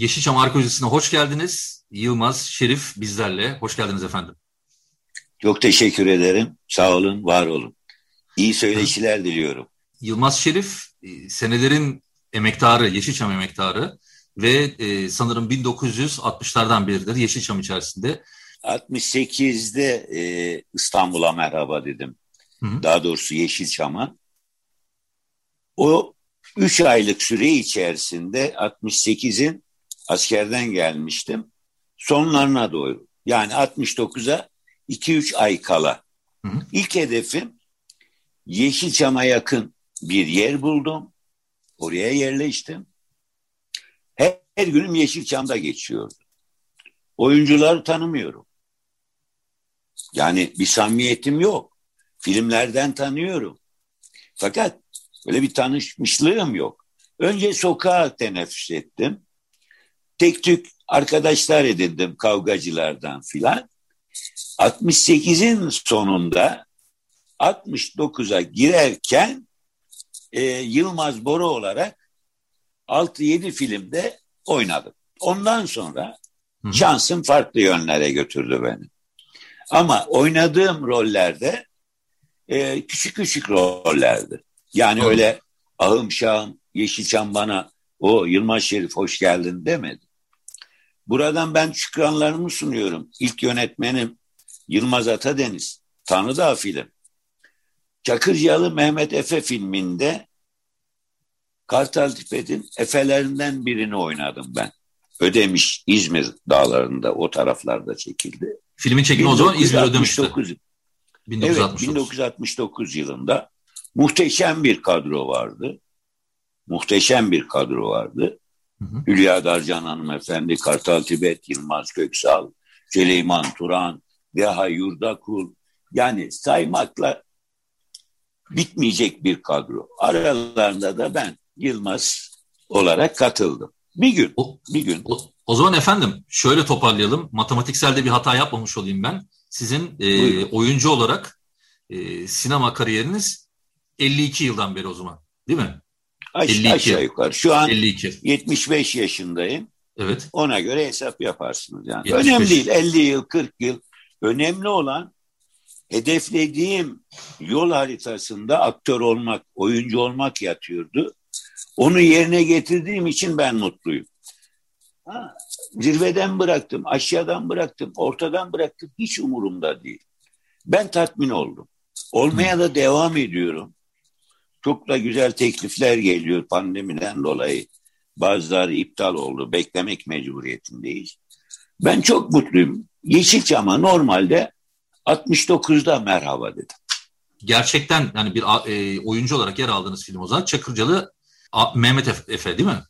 Yeşilçam Arkeolojisi'ne hoş geldiniz. Yılmaz Şerif bizlerle. Hoş geldiniz efendim. Çok teşekkür ederim. Sağ olun, var olun. İyi söyleşiler Hı. diliyorum. Yılmaz Şerif e, senelerin emektarı, Yeşilçam emektarı ve e, sanırım 1960'lardan beridir Yeşilçam içerisinde. 68'de e, İstanbul'a merhaba dedim. Hı. Daha doğrusu Yeşilçam'a. O üç aylık süre içerisinde 68'in askerden gelmiştim. Sonlarına doğru yani 69'a 2-3 ay kala. Hı hı. İlk hedefim Yeşilçam'a yakın bir yer buldum. Oraya yerleştim. Her, her günüm Yeşilçam'da geçiyordu. Oyuncuları tanımıyorum. Yani bir samimiyetim yok. Filmlerden tanıyorum. Fakat böyle bir tanışmışlığım yok. Önce sokağa teneffüs ettim. Tek tük arkadaşlar edindim kavgacılardan filan. 68'in sonunda 69'a girerken e, Yılmaz Boru olarak 6-7 filmde oynadım. Ondan sonra şansım farklı yönlere götürdü beni. Ama oynadığım rollerde e, küçük küçük rollerdi. Yani öyle ahım şahım Yeşilçam bana o Yılmaz Şerif hoş geldin demedi. Buradan ben şükranlarımı sunuyorum. İlk yönetmenim Yılmaz Atadeniz. Tanrıdağ film. Çakırcalı Mehmet Efe filminde Kartal Tipet'in Efe'lerinden birini oynadım ben. Ödemiş İzmir dağlarında o taraflarda çekildi. Filmin çekimi o zaman İzmir Ödemiş'te. 1969. Evet 1969 yılında muhteşem bir kadro vardı. Muhteşem bir kadro vardı. Hı. Hülya Darcan hanımefendi, Kartal Tibet, Yılmaz Köksal, Süleyman Turan, Deha Yurdakul. Yani saymakla bitmeyecek bir kadro. Aralarında da ben Yılmaz olarak katıldım. Bir gün, o, bir gün. O, o zaman efendim şöyle toparlayalım. Matematikselde bir hata yapmamış olayım ben. Sizin e, oyuncu olarak e, sinema kariyeriniz 52 yıldan beri o zaman değil mi? Aş, 52. Aşağı yukarı. Şu an 52. 75 yaşındayım. Evet. Ona göre hesap yaparsınız yani. 75. Önemli değil 50 yıl 40 yıl. Önemli olan hedeflediğim yol haritasında aktör olmak, oyuncu olmak yatıyordu. Onu yerine getirdiğim için ben mutluyum. Ha, zirveden bıraktım, aşağıdan bıraktım, ortadan bıraktım hiç umurumda değil. Ben tatmin oldum. Olmaya da devam ediyorum. Çok da güzel teklifler geliyor pandemiden dolayı. Bazıları iptal oldu. Beklemek mecburiyetindeyiz. Ben çok mutluyum. Yeşilçam'a normalde 69'da merhaba dedim. Gerçekten yani bir e, oyuncu olarak yer aldığınız film o zaman Çakırcalı a, Mehmet Efe değil mi?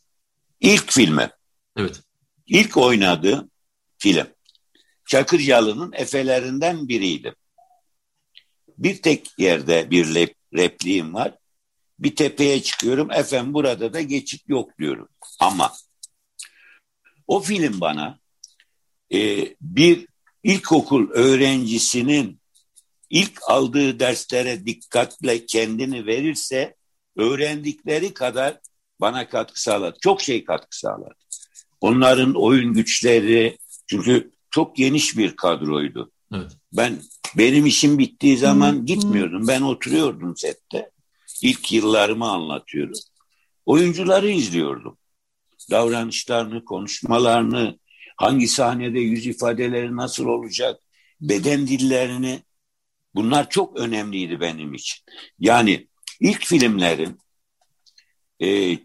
İlk filmi. Evet. İlk oynadığı film. Çakırcalı'nın Efe'lerinden biriydi. Bir tek yerde bir rep, repliğim var. Bir tepeye çıkıyorum. Efendim burada da geçit yok diyorum. Ama o film bana e, bir ilkokul öğrencisinin ilk aldığı derslere dikkatle kendini verirse öğrendikleri kadar bana katkı sağladı. Çok şey katkı sağladı. Onların oyun güçleri çünkü çok geniş bir kadroydu. Evet. Ben benim işim bittiği zaman gitmiyordum. Ben oturuyordum sette. İlk yıllarımı anlatıyorum. Oyuncuları izliyordum. Davranışlarını, konuşmalarını, hangi sahnede yüz ifadeleri nasıl olacak, beden dillerini bunlar çok önemliydi benim için. Yani ilk filmlerim e,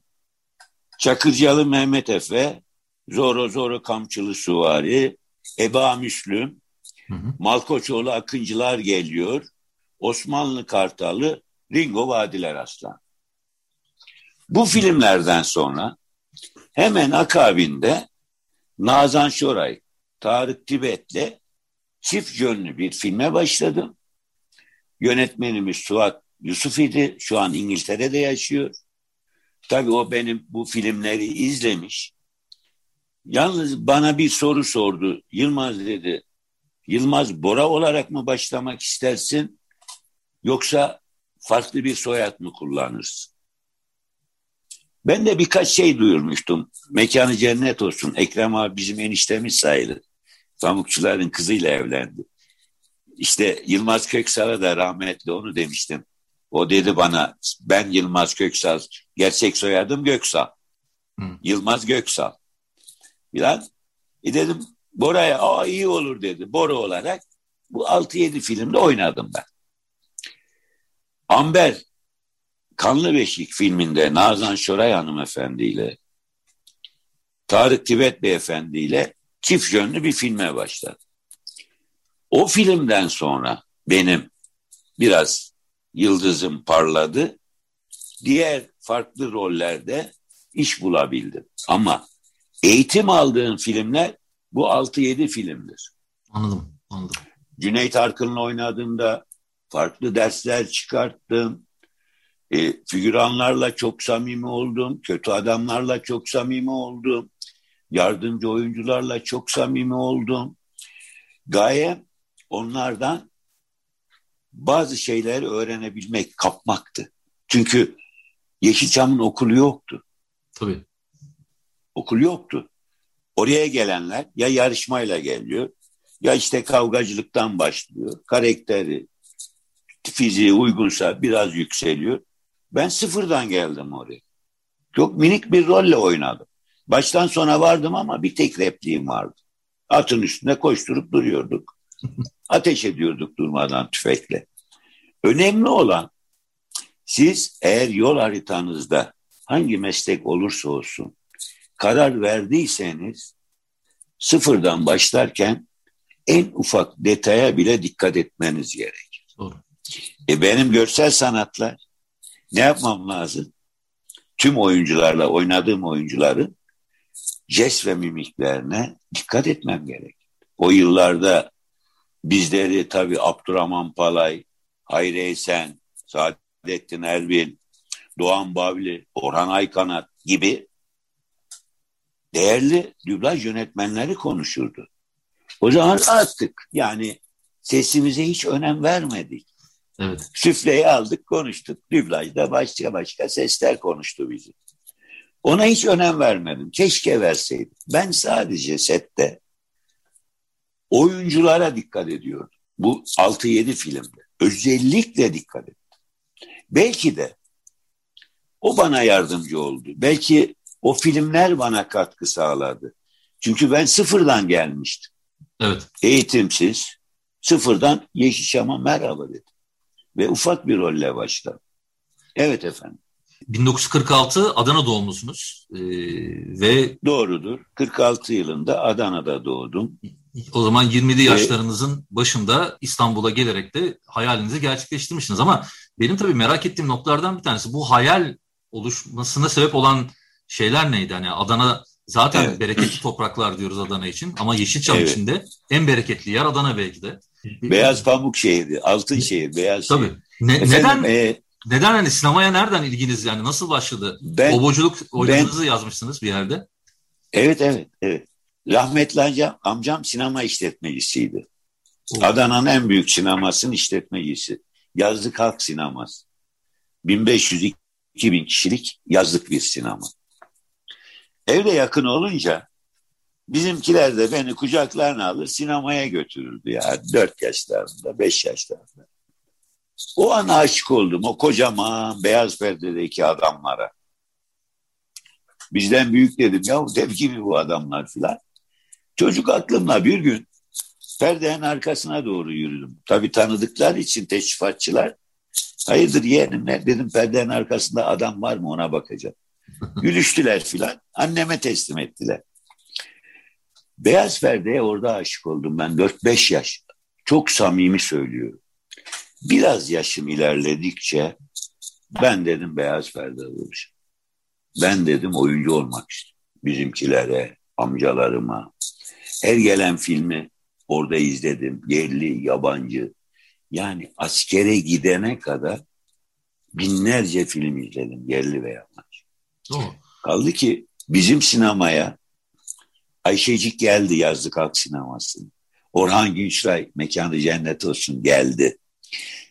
Çakırcalı Mehmet Efe, Zoro Zoro Kamçılı Suvari, Eba Müslüm, hı hı. Malkoçoğlu Akıncılar geliyor, Osmanlı Kartalı, Ringo Vadiler Aslan. Bu filmlerden sonra hemen akabinde Nazan Şoray, Tarık Tibet'le çift yönlü bir filme başladım. Yönetmenimiz Suat Yusuf idi. Şu an İngiltere'de yaşıyor. Tabii o benim bu filmleri izlemiş. Yalnız bana bir soru sordu. Yılmaz dedi. Yılmaz Bora olarak mı başlamak istersin? Yoksa farklı bir soyad mı kullanırsın? Ben de birkaç şey duyurmuştum. Mekanı cennet olsun. Ekrem abi bizim eniştemiz sayılır. Pamukçuların kızıyla evlendi. İşte Yılmaz Köksal'a da rahmetli onu demiştim. O dedi bana ben Yılmaz Köksal. Gerçek soyadım Göksal. Hı. Yılmaz Göksal. Bilen. E dedim Bora'ya aa iyi olur dedi. Bora olarak bu 6-7 filmde oynadım ben. Amber Kanlı Beşik filminde Nazan Şoray hanımefendiyle Tarık Tibet beyefendiyle çift yönlü bir filme başladı. O filmden sonra benim biraz yıldızım parladı. Diğer farklı rollerde iş bulabildim. Ama eğitim aldığım filmler bu 6-7 filmdir. Anladım, anladım. Cüneyt Arkın'la oynadığımda farklı dersler çıkarttım. E, figüranlarla çok samimi oldum. Kötü adamlarla çok samimi oldum. Yardımcı oyuncularla çok samimi oldum. Gaye onlardan bazı şeyleri öğrenebilmek, kapmaktı. Çünkü Yeşilçam'ın okulu yoktu. Tabii. Okul yoktu. Oraya gelenler ya yarışmayla geliyor ya işte kavgacılıktan başlıyor. Karakteri, fiziği uygunsa biraz yükseliyor. Ben sıfırdan geldim oraya. Çok minik bir rolle oynadım. Baştan sona vardım ama bir tek repliğim vardı. Atın üstünde koşturup duruyorduk. Ateş ediyorduk durmadan tüfekle. Önemli olan siz eğer yol haritanızda hangi meslek olursa olsun karar verdiyseniz sıfırdan başlarken en ufak detaya bile dikkat etmeniz gerek. Doğru. E benim görsel sanatlar ne yapmam lazım? Tüm oyuncularla oynadığım oyuncuların jest ve mimiklerine dikkat etmem gerek. O yıllarda bizleri tabii Abdurrahman Palay, Hayri Esen, Saadettin Erbil, Doğan Bavli, Orhan Aykanat gibi değerli dublaj yönetmenleri konuşurdu. O zaman attık. Yani sesimize hiç önem vermedik. Evet. Süfleyi aldık konuştuk. Dublajda başka başka sesler konuştu bizi. Ona hiç önem vermedim. Keşke verseydim. Ben sadece sette oyunculara dikkat ediyordum. Bu 6-7 filmde. Özellikle dikkat ettim. Belki de o bana yardımcı oldu. Belki o filmler bana katkı sağladı. Çünkü ben sıfırdan gelmiştim. Evet. Eğitimsiz, sıfırdan Yeşilçam'a merhaba dedim. Ve ufak bir rolle başladım. Evet efendim. 1946 Adana doğumlusunuz ee, ve doğrudur. 46 yılında Adana'da doğdum. O zaman 20'li yaşlarınızın başında İstanbul'a gelerek de hayalinizi gerçekleştirmişsiniz ama benim tabii merak ettiğim noktalardan bir tanesi bu hayal oluşmasına sebep olan şeyler neydi? Hani Adana zaten evet. bereketli topraklar diyoruz Adana için ama Yeşilçam evet. için de en bereketli yer Adana belki de. Beyaz pamuk şehri, altın şehir, beyaz Tabii. şehir. Ne, Efendim, neden e, neden hani sinemaya nereden ilginiz yani nasıl başladı? Ben, Oboculuk ben, yazmışsınız bir yerde. Evet evet evet. Rahmetli amcam, amcam sinema işletmecisiydi. Adana'nın en büyük sinemasının işletmecisi. Yazlık Halk Sineması. 1500-2000 kişilik yazlık bir sinema. Evde yakın olunca bizimkiler de beni kucaklarına alır sinemaya götürürdü ya. Dört yaşlarında, beş yaşlarında. O an aşık oldum o kocaman beyaz perdedeki adamlara. Bizden büyük dedim ya dev gibi bu adamlar filan. Çocuk aklımla bir gün perdenin arkasına doğru yürüdüm. Tabii tanıdıklar için teşrifatçılar. Hayırdır yeğenim ne dedim perdenin arkasında adam var mı ona bakacağım. Gülüştüler filan. Anneme teslim ettiler. Beyaz perdeye orada aşık oldum ben 4-5 yaş. Çok samimi söylüyorum. Biraz yaşım ilerledikçe ben dedim beyaz perde olacağım. Ben dedim oyuncu olmak istiyorum. Bizimkilere, amcalarıma. Her gelen filmi orada izledim. Yerli, yabancı. Yani askere gidene kadar binlerce film izledim. Yerli ve yabancı. Doğru. Kaldı ki bizim sinemaya Ayşecik geldi yazlık halk sinemasına. Orhan Günçray mekanı cennet olsun geldi.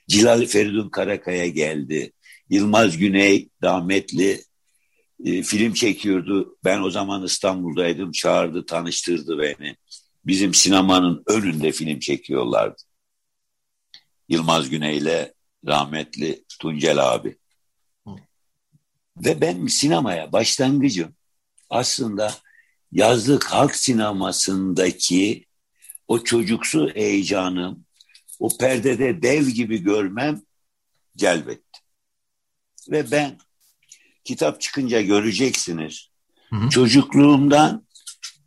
Cilali Feridun Karakaya geldi. Yılmaz Güney rahmetli e, film çekiyordu. Ben o zaman İstanbul'daydım. Çağırdı, tanıştırdı beni. Bizim sinemanın önünde film çekiyorlardı. Yılmaz Güney ile rahmetli Tuncel abi. Ve ben sinemaya başlangıcım aslında yazlık halk sinemasındaki o çocuksu heyecanım, o perdede dev gibi görmem celbetti. Ve ben kitap çıkınca göreceksiniz. Hı hı. Çocukluğumdan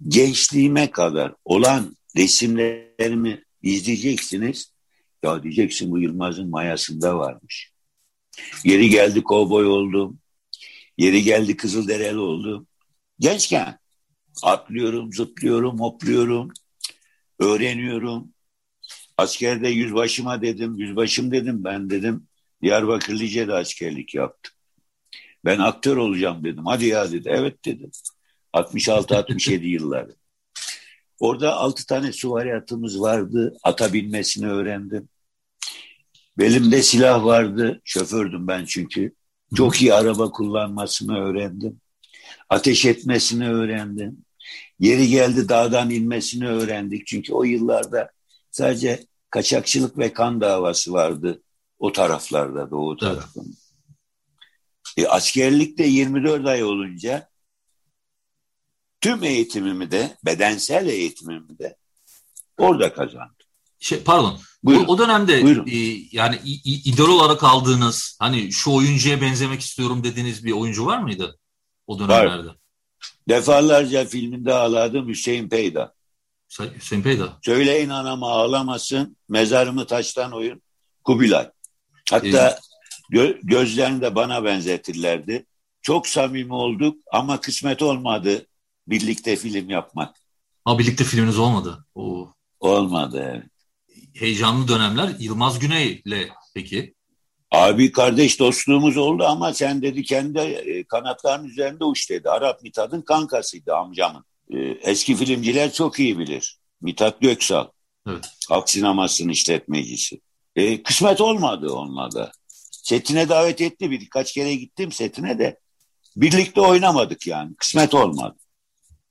gençliğime kadar olan resimlerimi izleyeceksiniz. Ya diyeceksin bu Yılmaz'ın mayasında varmış. Yeri geldi kovboy oldum. Yeri geldi Kızıldereli oldum. Gençken atlıyorum, zıplıyorum, hopluyorum, öğreniyorum. Askerde yüzbaşıma dedim, yüzbaşım dedim ben dedim. Diyarbakır Lice'de askerlik yaptım. Ben aktör olacağım dedim. Hadi ya dedi. Evet dedim. 66-67 yılları. Orada altı tane süvari atımız vardı. Ata binmesini öğrendim. Belimde silah vardı. Şofördüm ben çünkü. Çok iyi araba kullanmasını öğrendim. Ateş etmesini öğrendim. Yeri geldi dağdan inmesini öğrendik. Çünkü o yıllarda sadece kaçakçılık ve kan davası vardı o taraflarda, doğu tarafında. Evet. E, askerlikte 24 ay olunca tüm eğitimimi de, bedensel eğitimimi de orada kazandım. Şey, pardon. Buyurun. O, o dönemde e, yani idol olarak aldığınız hani şu oyuncuya benzemek istiyorum dediğiniz bir oyuncu var mıydı o dönemlerde? Var. Defalarca filminde ağladım Hüseyin Peyda. Hüseyin Peyda. Söyleyin anama ağlamasın, mezarımı taştan oyun, Kubilay. Hatta ee, gö gözlerini de bana benzetirlerdi. Çok samimi olduk ama kısmet olmadı birlikte film yapmak. Ha birlikte filminiz olmadı. Oo. Olmadı evet. Heyecanlı dönemler Yılmaz Güney'le peki? Abi kardeş dostluğumuz oldu ama sen dedi kendi e, kanatların üzerinde uç dedi. Arap Mithat'ın kankasıydı amcamın. E, eski filmciler çok iyi bilir. Mithat Göksal. Evet. Halk sinemasının işletmecisi. E, kısmet olmadı onunla da. Setine davet etti birkaç kere gittim setine de. Birlikte oynamadık yani. Kısmet olmadı.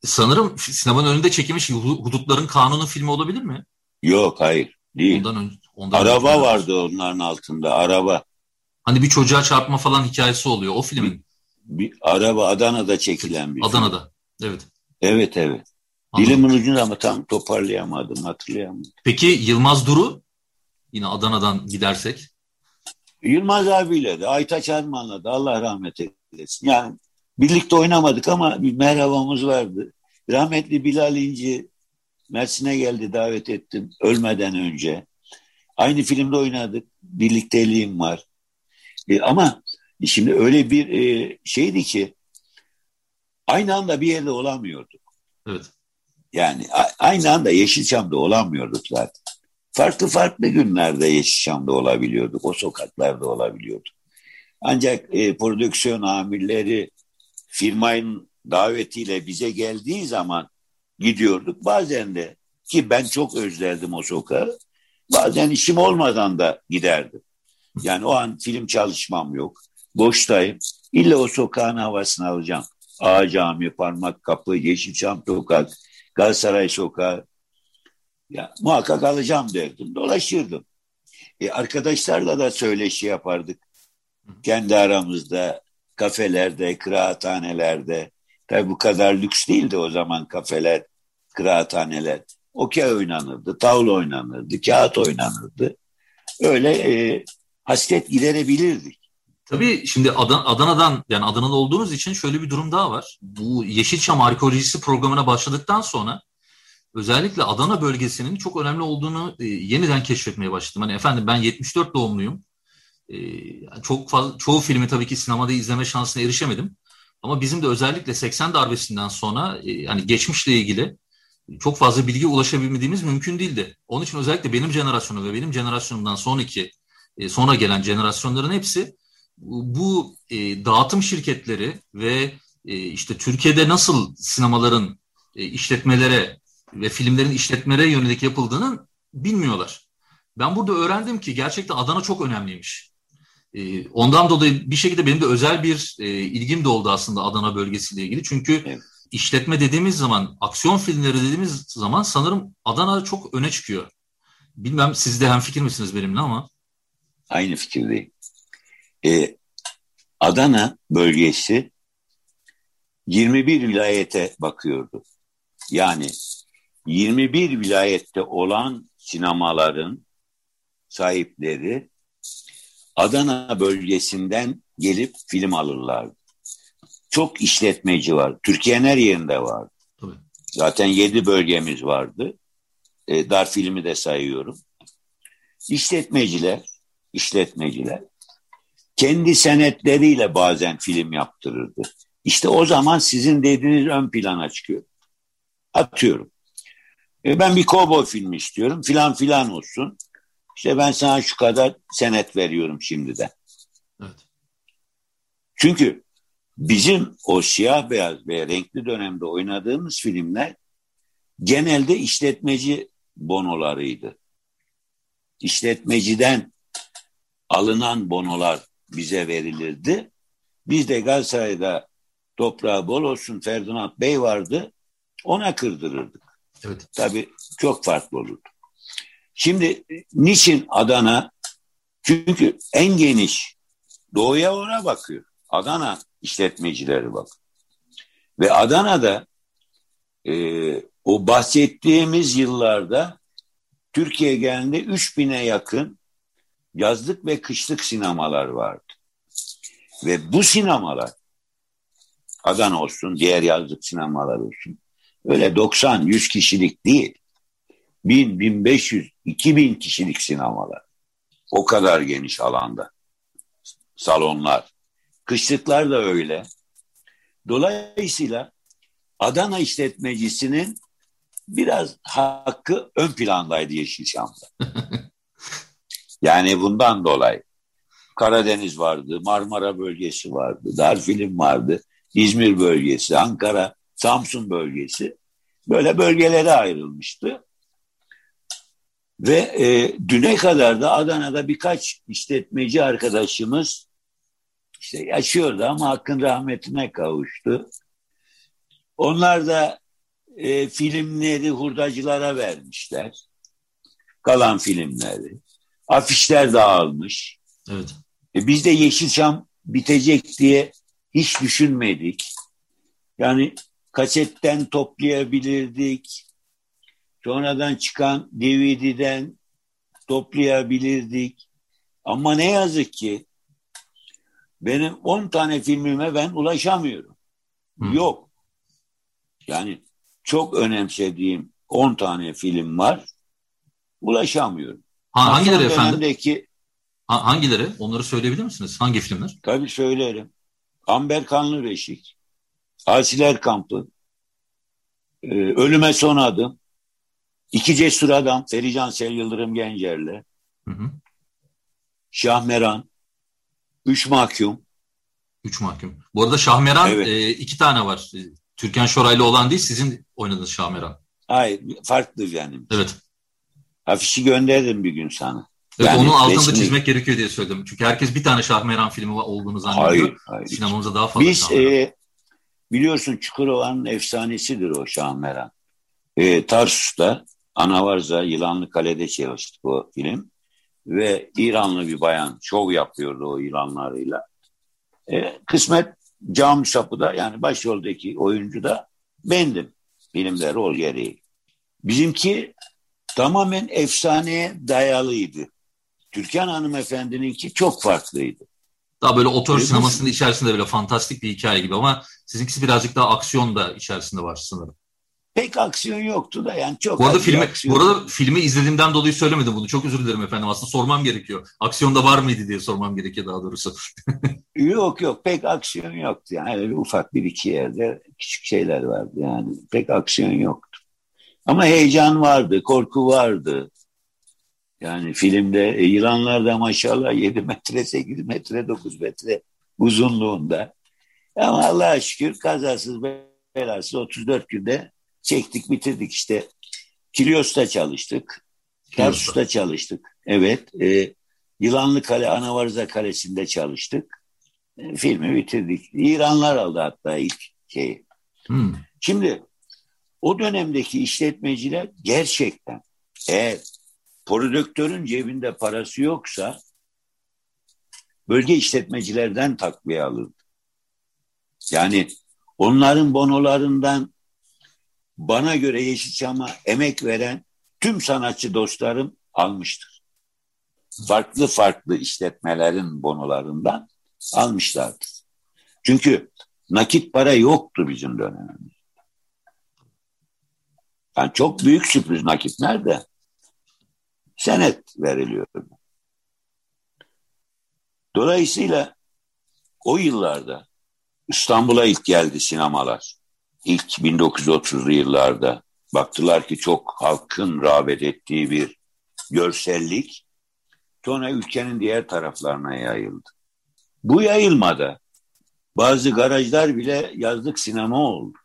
Sanırım sinemanın önünde çekilmiş Hudutların Kanunu filmi olabilir mi? Yok hayır değil. Ondan önce, ondan araba vardı onların altında araba. Hani bir çocuğa çarpma falan hikayesi oluyor o filmin. Bir, bir araba Adana'da çekilen bir Adana'da film. evet. Evet evet. Anladım. Dilimin ucunda ama tam toparlayamadım hatırlayamadım. Peki Yılmaz Duru yine Adana'dan gidersek. Yılmaz abiyle de Aytaç Arman'la da Allah rahmet eylesin. Yani birlikte oynamadık ama bir merhabamız vardı. Rahmetli Bilal İnci Mersin'e geldi davet ettim ölmeden önce. Aynı filmde oynadık. Birlikteliğim var. E, ama şimdi öyle bir e, şeydi ki aynı anda bir yerde olamıyorduk. Evet. Yani aynı anda Yeşilçam'da olamıyorduk zaten. Farklı farklı günlerde Yeşilçam'da olabiliyorduk. O sokaklarda olabiliyorduk. Ancak e, prodüksiyon amirleri firmanın davetiyle bize geldiği zaman gidiyorduk. Bazen de ki ben çok özlerdim o sokağı. Bazen işim olmadan da giderdim. Yani o an film çalışmam yok. Boştayım. İlla o sokağın havasını alacağım. Ağa Cami, Parmak Kapı, Yeşilçam Sokak, Galatasaray Sokağı. Ya, muhakkak alacağım derdim. Dolaşırdım. E, arkadaşlarla da söyleşi yapardık. Kendi aramızda, kafelerde, kıraathanelerde. Tabi bu kadar lüks değildi o zaman kafeler, kıraathaneler. Okey oynanırdı, tavla oynanırdı, kağıt oynanırdı. Öyle e, hasret giderebilirdik. Tabii şimdi Adan Adana'dan yani Adana'da olduğunuz için şöyle bir durum daha var. Bu Yeşilçam arkeolojisi programına başladıktan sonra özellikle Adana bölgesinin çok önemli olduğunu e, yeniden keşfetmeye başladım. Hani efendim ben 74 doğumluyum. E, çok fazla, çoğu filmi tabii ki sinemada izleme şansına erişemedim. Ama bizim de özellikle 80 darbesinden sonra e, yani geçmişle ilgili çok fazla bilgi ulaşabilmediğimiz mümkün değildi. Onun için özellikle benim jenerasyonum ve benim jenerasyonumdan sonraki e, sonra gelen jenerasyonların hepsi bu e, dağıtım şirketleri ve e, işte Türkiye'de nasıl sinemaların işletmelere ve filmlerin işletmelere yönelik yapıldığını bilmiyorlar. Ben burada öğrendim ki gerçekten Adana çok önemliymiş. Ondan dolayı bir şekilde benim de özel bir ilgim de oldu aslında Adana bölgesiyle ilgili. Çünkü evet. İşletme dediğimiz zaman, aksiyon filmleri dediğimiz zaman sanırım Adana çok öne çıkıyor. Bilmem siz de hem fikir misiniz benimle ama. Aynı fikirdeyim. Ee, Adana bölgesi 21 vilayete bakıyordu. Yani 21 vilayette olan sinemaların sahipleri Adana bölgesinden gelip film alırlardı. Çok işletmeci var. Türkiye'nin her yerinde var. Zaten yedi bölgemiz vardı. E, dar filmi de sayıyorum. İşletmeciler, işletmeciler kendi senetleriyle bazen film yaptırırdı. İşte o zaman sizin dediğiniz ön plana çıkıyor. Atıyorum. E ben bir kovboy filmi istiyorum. Filan filan olsun. İşte ben sana şu kadar senet veriyorum şimdiden. Evet. Çünkü bizim o siyah beyaz ve renkli dönemde oynadığımız filmler genelde işletmeci bonolarıydı. İşletmeciden alınan bonolar bize verilirdi. Biz de Galatasaray'da toprağı bol olsun Ferdinand Bey vardı. Ona kırdırırdık. Evet. Tabii çok farklı olurdu. Şimdi niçin Adana? Çünkü en geniş doğuya ona bakıyor. Adana işletmecileri bak. Ve Adana'da e, o bahsettiğimiz yıllarda Türkiye genelinde 3000'e yakın yazlık ve kışlık sinemalar vardı. Ve bu sinemalar Adana olsun, diğer yazlık sinemalar olsun. Öyle 90-100 kişilik değil. 1000, 1500, 2000 kişilik sinemalar. O kadar geniş alanda. Salonlar. Kışlıklar da öyle. Dolayısıyla Adana işletmecisinin biraz hakkı ön plandaydı Yeşilçam'da. yani bundan dolayı. Karadeniz vardı, Marmara bölgesi vardı, Darfilm vardı, İzmir bölgesi, Ankara, Samsun bölgesi. Böyle bölgelere ayrılmıştı. Ve e, düne kadar da Adana'da birkaç işletmeci arkadaşımız işte yaşıyordu ama hakkın rahmetine kavuştu. Onlar da e, filmleri hurdacılara vermişler. Kalan filmleri. Afişler dağılmış. Evet. E, biz de Yeşilçam bitecek diye hiç düşünmedik. Yani kasetten toplayabilirdik. Sonradan çıkan DVD'den toplayabilirdik. Ama ne yazık ki benim 10 tane filmime ben ulaşamıyorum. Hı. Yok. Yani çok önemsediğim 10 tane film var. Ulaşamıyorum. Ha, hangileri efendim? Dönemdeki, ha, hangileri? Onları söyleyebilir misiniz? Hangi filmler? Tabii söylerim. Amber Kanlı Reşik, Asiler Kampı, e, Ölüme Son Adım, İki Cesur Adam, Ferican Sel Yıldırım Gencer'le, hı hı. Şahmeran, Üç Mahkum. Üç Mahkum. Bu arada Şahmeran evet. e, iki tane var. E, Türkan Şoraylı olan değil, sizin oynadığınız Şahmeran. Hayır, farklı yani. Evet. Afişi gönderdim bir gün sana. Evet, yani onun altını resmi... çizmek gerekiyor diye söyledim. Çünkü herkes bir tane Şahmeran filmi olduğunu zannediyor. Hayır, hayır. Sinemamızda daha fazla Biz e, biliyorsun Çukurova'nın efsanesidir o Şahmeran. E, Tarsus'ta Anavarza Yılanlı Kale'de çalıştık o film. Ve İranlı bir bayan şov yapıyordu o İranlarıyla. E, kısmet cam sapıda yani başroldeki oyuncu da bendim. Filmde rol gereği. Bizimki tamamen efsaneye dayalıydı. Türkan hanımefendininki çok farklıydı. Daha böyle otor sinemasının içerisinde böyle fantastik bir hikaye gibi ama sizinkisi birazcık daha aksiyon da içerisinde var sanırım. Pek aksiyon yoktu da yani çok bu arada filmi, aksiyon. Bu arada filmi izlediğimden dolayı söylemedim bunu. Çok özür dilerim efendim. Aslında sormam gerekiyor. Aksiyonda var mıydı diye sormam gerekiyor daha doğrusu. Yok yok pek aksiyon yoktu. Yani öyle ufak bir iki yerde küçük şeyler vardı yani. Pek aksiyon yoktu. Ama heyecan vardı, korku vardı. Yani filmde yılanlar da maşallah 7 metre, 8 metre, 9 metre uzunluğunda. Ama Allah'a şükür kazasız belasız 34 günde çektik bitirdik işte. Kilios'ta çalıştık. Tarsus'ta çalıştık. Evet. E, Yılanlı Kale, Anavarza Kalesi'nde çalıştık. E, filmi bitirdik. İranlar aldı hatta ilk şeyi. Hmm. Şimdi o dönemdeki işletmeciler gerçekten eğer prodüktörün cebinde parası yoksa bölge işletmecilerden takviye alırdı. Yani onların bonolarından bana göre Yeşilçam'a emek veren tüm sanatçı dostlarım almıştır. Farklı farklı işletmelerin bonolarından almışlardı. Çünkü nakit para yoktu bizim dönemimizde. Yani çok büyük sürpriz nakit nerede? Senet veriliyordu. Dolayısıyla o yıllarda İstanbul'a ilk geldi sinemalar. İlk 1930'lu yıllarda baktılar ki çok halkın rağbet ettiği bir görsellik sonra ülkenin diğer taraflarına yayıldı. Bu yayılmada bazı garajlar bile yazlık sinema oldu.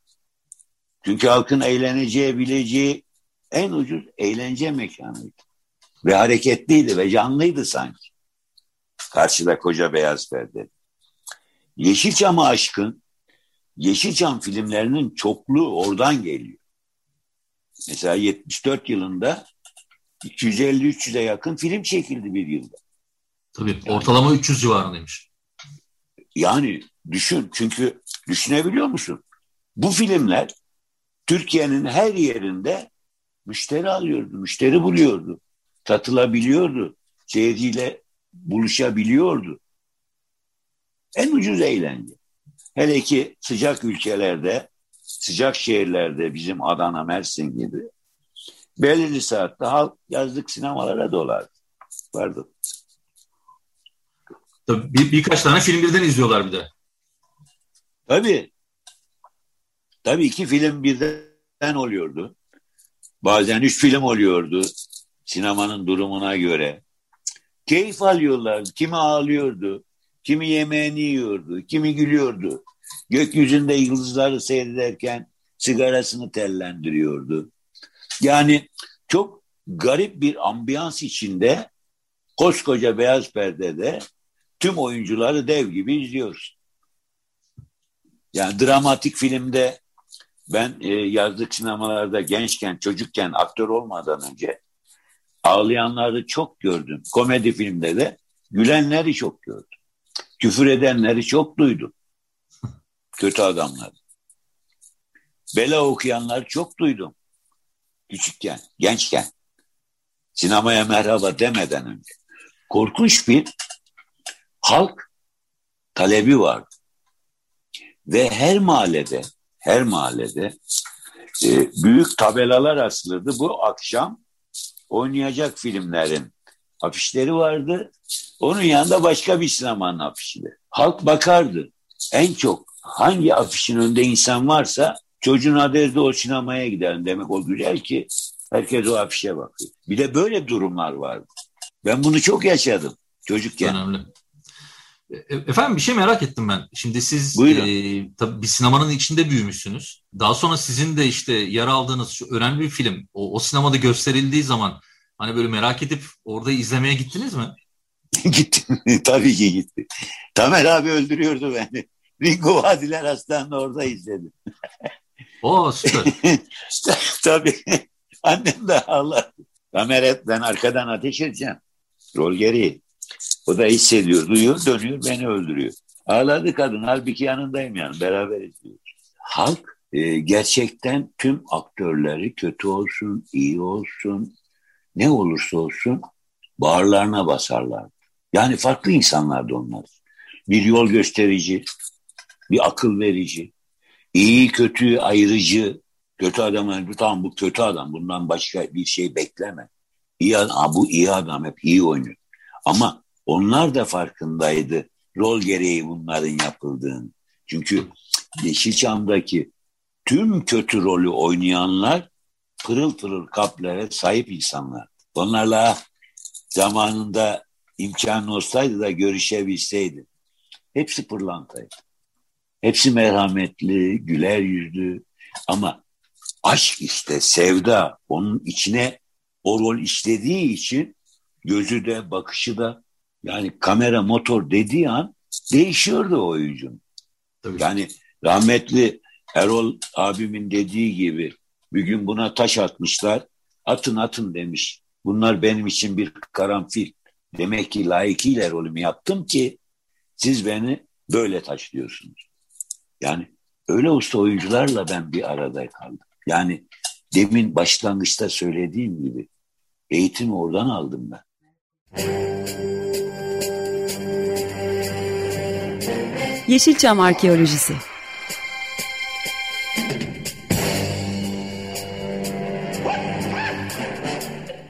Çünkü halkın eğleneceği, bileceği en ucuz eğlence mekanıydı. Ve hareketliydi ve canlıydı sanki. Karşıda koca beyaz perde. Yeşilçam'a aşkın Yeşilçam filmlerinin çokluğu oradan geliyor. Mesela 74 yılında 250-300'e yakın film çekildi bir yılda. Tabii ortalama 300 civarındaymış. Yani düşün çünkü düşünebiliyor musun? Bu filmler Türkiye'nin her yerinde müşteri alıyordu, müşteri buluyordu. Satılabiliyordu. Seyirciyle buluşabiliyordu. En ucuz eğlence. Hele ki sıcak ülkelerde, sıcak şehirlerde bizim Adana, Mersin gibi belirli saatte halk yazlık sinemalara dolardı. Vardı. Tabii bir, birkaç tane film birden izliyorlar bir de. Tabii. Tabii iki film birden oluyordu. Bazen üç film oluyordu sinemanın durumuna göre. Keyif alıyorlar. Kimi ağlıyordu, kimi yemeğini yiyordu, kimi gülüyordu. Gökyüzünde yıldızları seyrederken sigarasını tellendiriyordu. Yani çok garip bir ambiyans içinde koskoca beyaz perdede tüm oyuncuları dev gibi izliyoruz. Yani dramatik filmde ben e, yazlık sinemalarda gençken, çocukken, aktör olmadan önce ağlayanları çok gördüm. Komedi filmde de gülenleri çok gördüm. Küfür edenleri çok duydum. Kötü adamlar. Bela okuyanlar çok duydum. Küçükken, gençken. Sinemaya merhaba demeden önce. Korkunç bir halk talebi vardı. Ve her mahallede, her mahallede e, büyük tabelalar asılırdı. Bu akşam oynayacak filmlerin afişleri vardı. Onun yanında başka bir sinemanın afişleri. Halk bakardı. En çok hangi afişin önünde insan varsa çocuğun adresi o sinemaya gidelim demek o güzel ki herkes o afişe bakıyor. Bir de böyle durumlar vardı. Ben bunu çok yaşadım çocukken. Önemli. E, e, efendim bir şey merak ettim ben. Şimdi siz e, tabii bir sinemanın içinde büyümüşsünüz. Daha sonra sizin de işte yer aldığınız şu önemli bir film o, o sinemada gösterildiği zaman hani böyle merak edip orada izlemeye gittiniz mi? Gittim. Tabii ki gitti. Tamer abi öldürüyordu beni. Ringo Vadiler Hastanı'nda orada izledim. Oo süper. Tabii. Annem de Allah. Tamer et ben arkadan ateş edeceğim. Rol geri. O da hissediyor, duyuyor, dönüyor, beni öldürüyor. Ağladı kadın. Halbuki yanındayım yani. Beraber izliyoruz. Halk e, gerçekten tüm aktörleri kötü olsun, iyi olsun, ne olursa olsun bağırlarına basarlar. Yani farklı insanlardı onlar. Bir yol gösterici, bir akıl verici, iyi kötü ayırıcı, kötü adam, tamam bu kötü adam, bundan başka bir şey bekleme. İyi adam, bu iyi adam hep iyi oynuyor. Ama onlar da farkındaydı rol gereği bunların yapıldığını. Çünkü Yeşilçam'daki tüm kötü rolü oynayanlar pırıl pırıl kalplere sahip insanlar. Onlarla zamanında imkan olsaydı da görüşebilseydim. Hepsi pırlantaydı. Hepsi merhametli, güler yüzlü ama aşk işte, sevda onun içine o rol işlediği için gözü de bakışı da yani kamera motor dediği an değişiyordu oyuncunun. Tabii. Yani rahmetli Erol abimin dediği gibi bir gün buna taş atmışlar. Atın atın demiş. Bunlar benim için bir karanfil. Demek ki layıkıyla rolümü yaptım ki siz beni böyle taşlıyorsunuz. Yani öyle usta oyuncularla ben bir arada kaldım. Yani demin başlangıçta söylediğim gibi eğitimi oradan aldım ben. Yeşilçam Arkeolojisi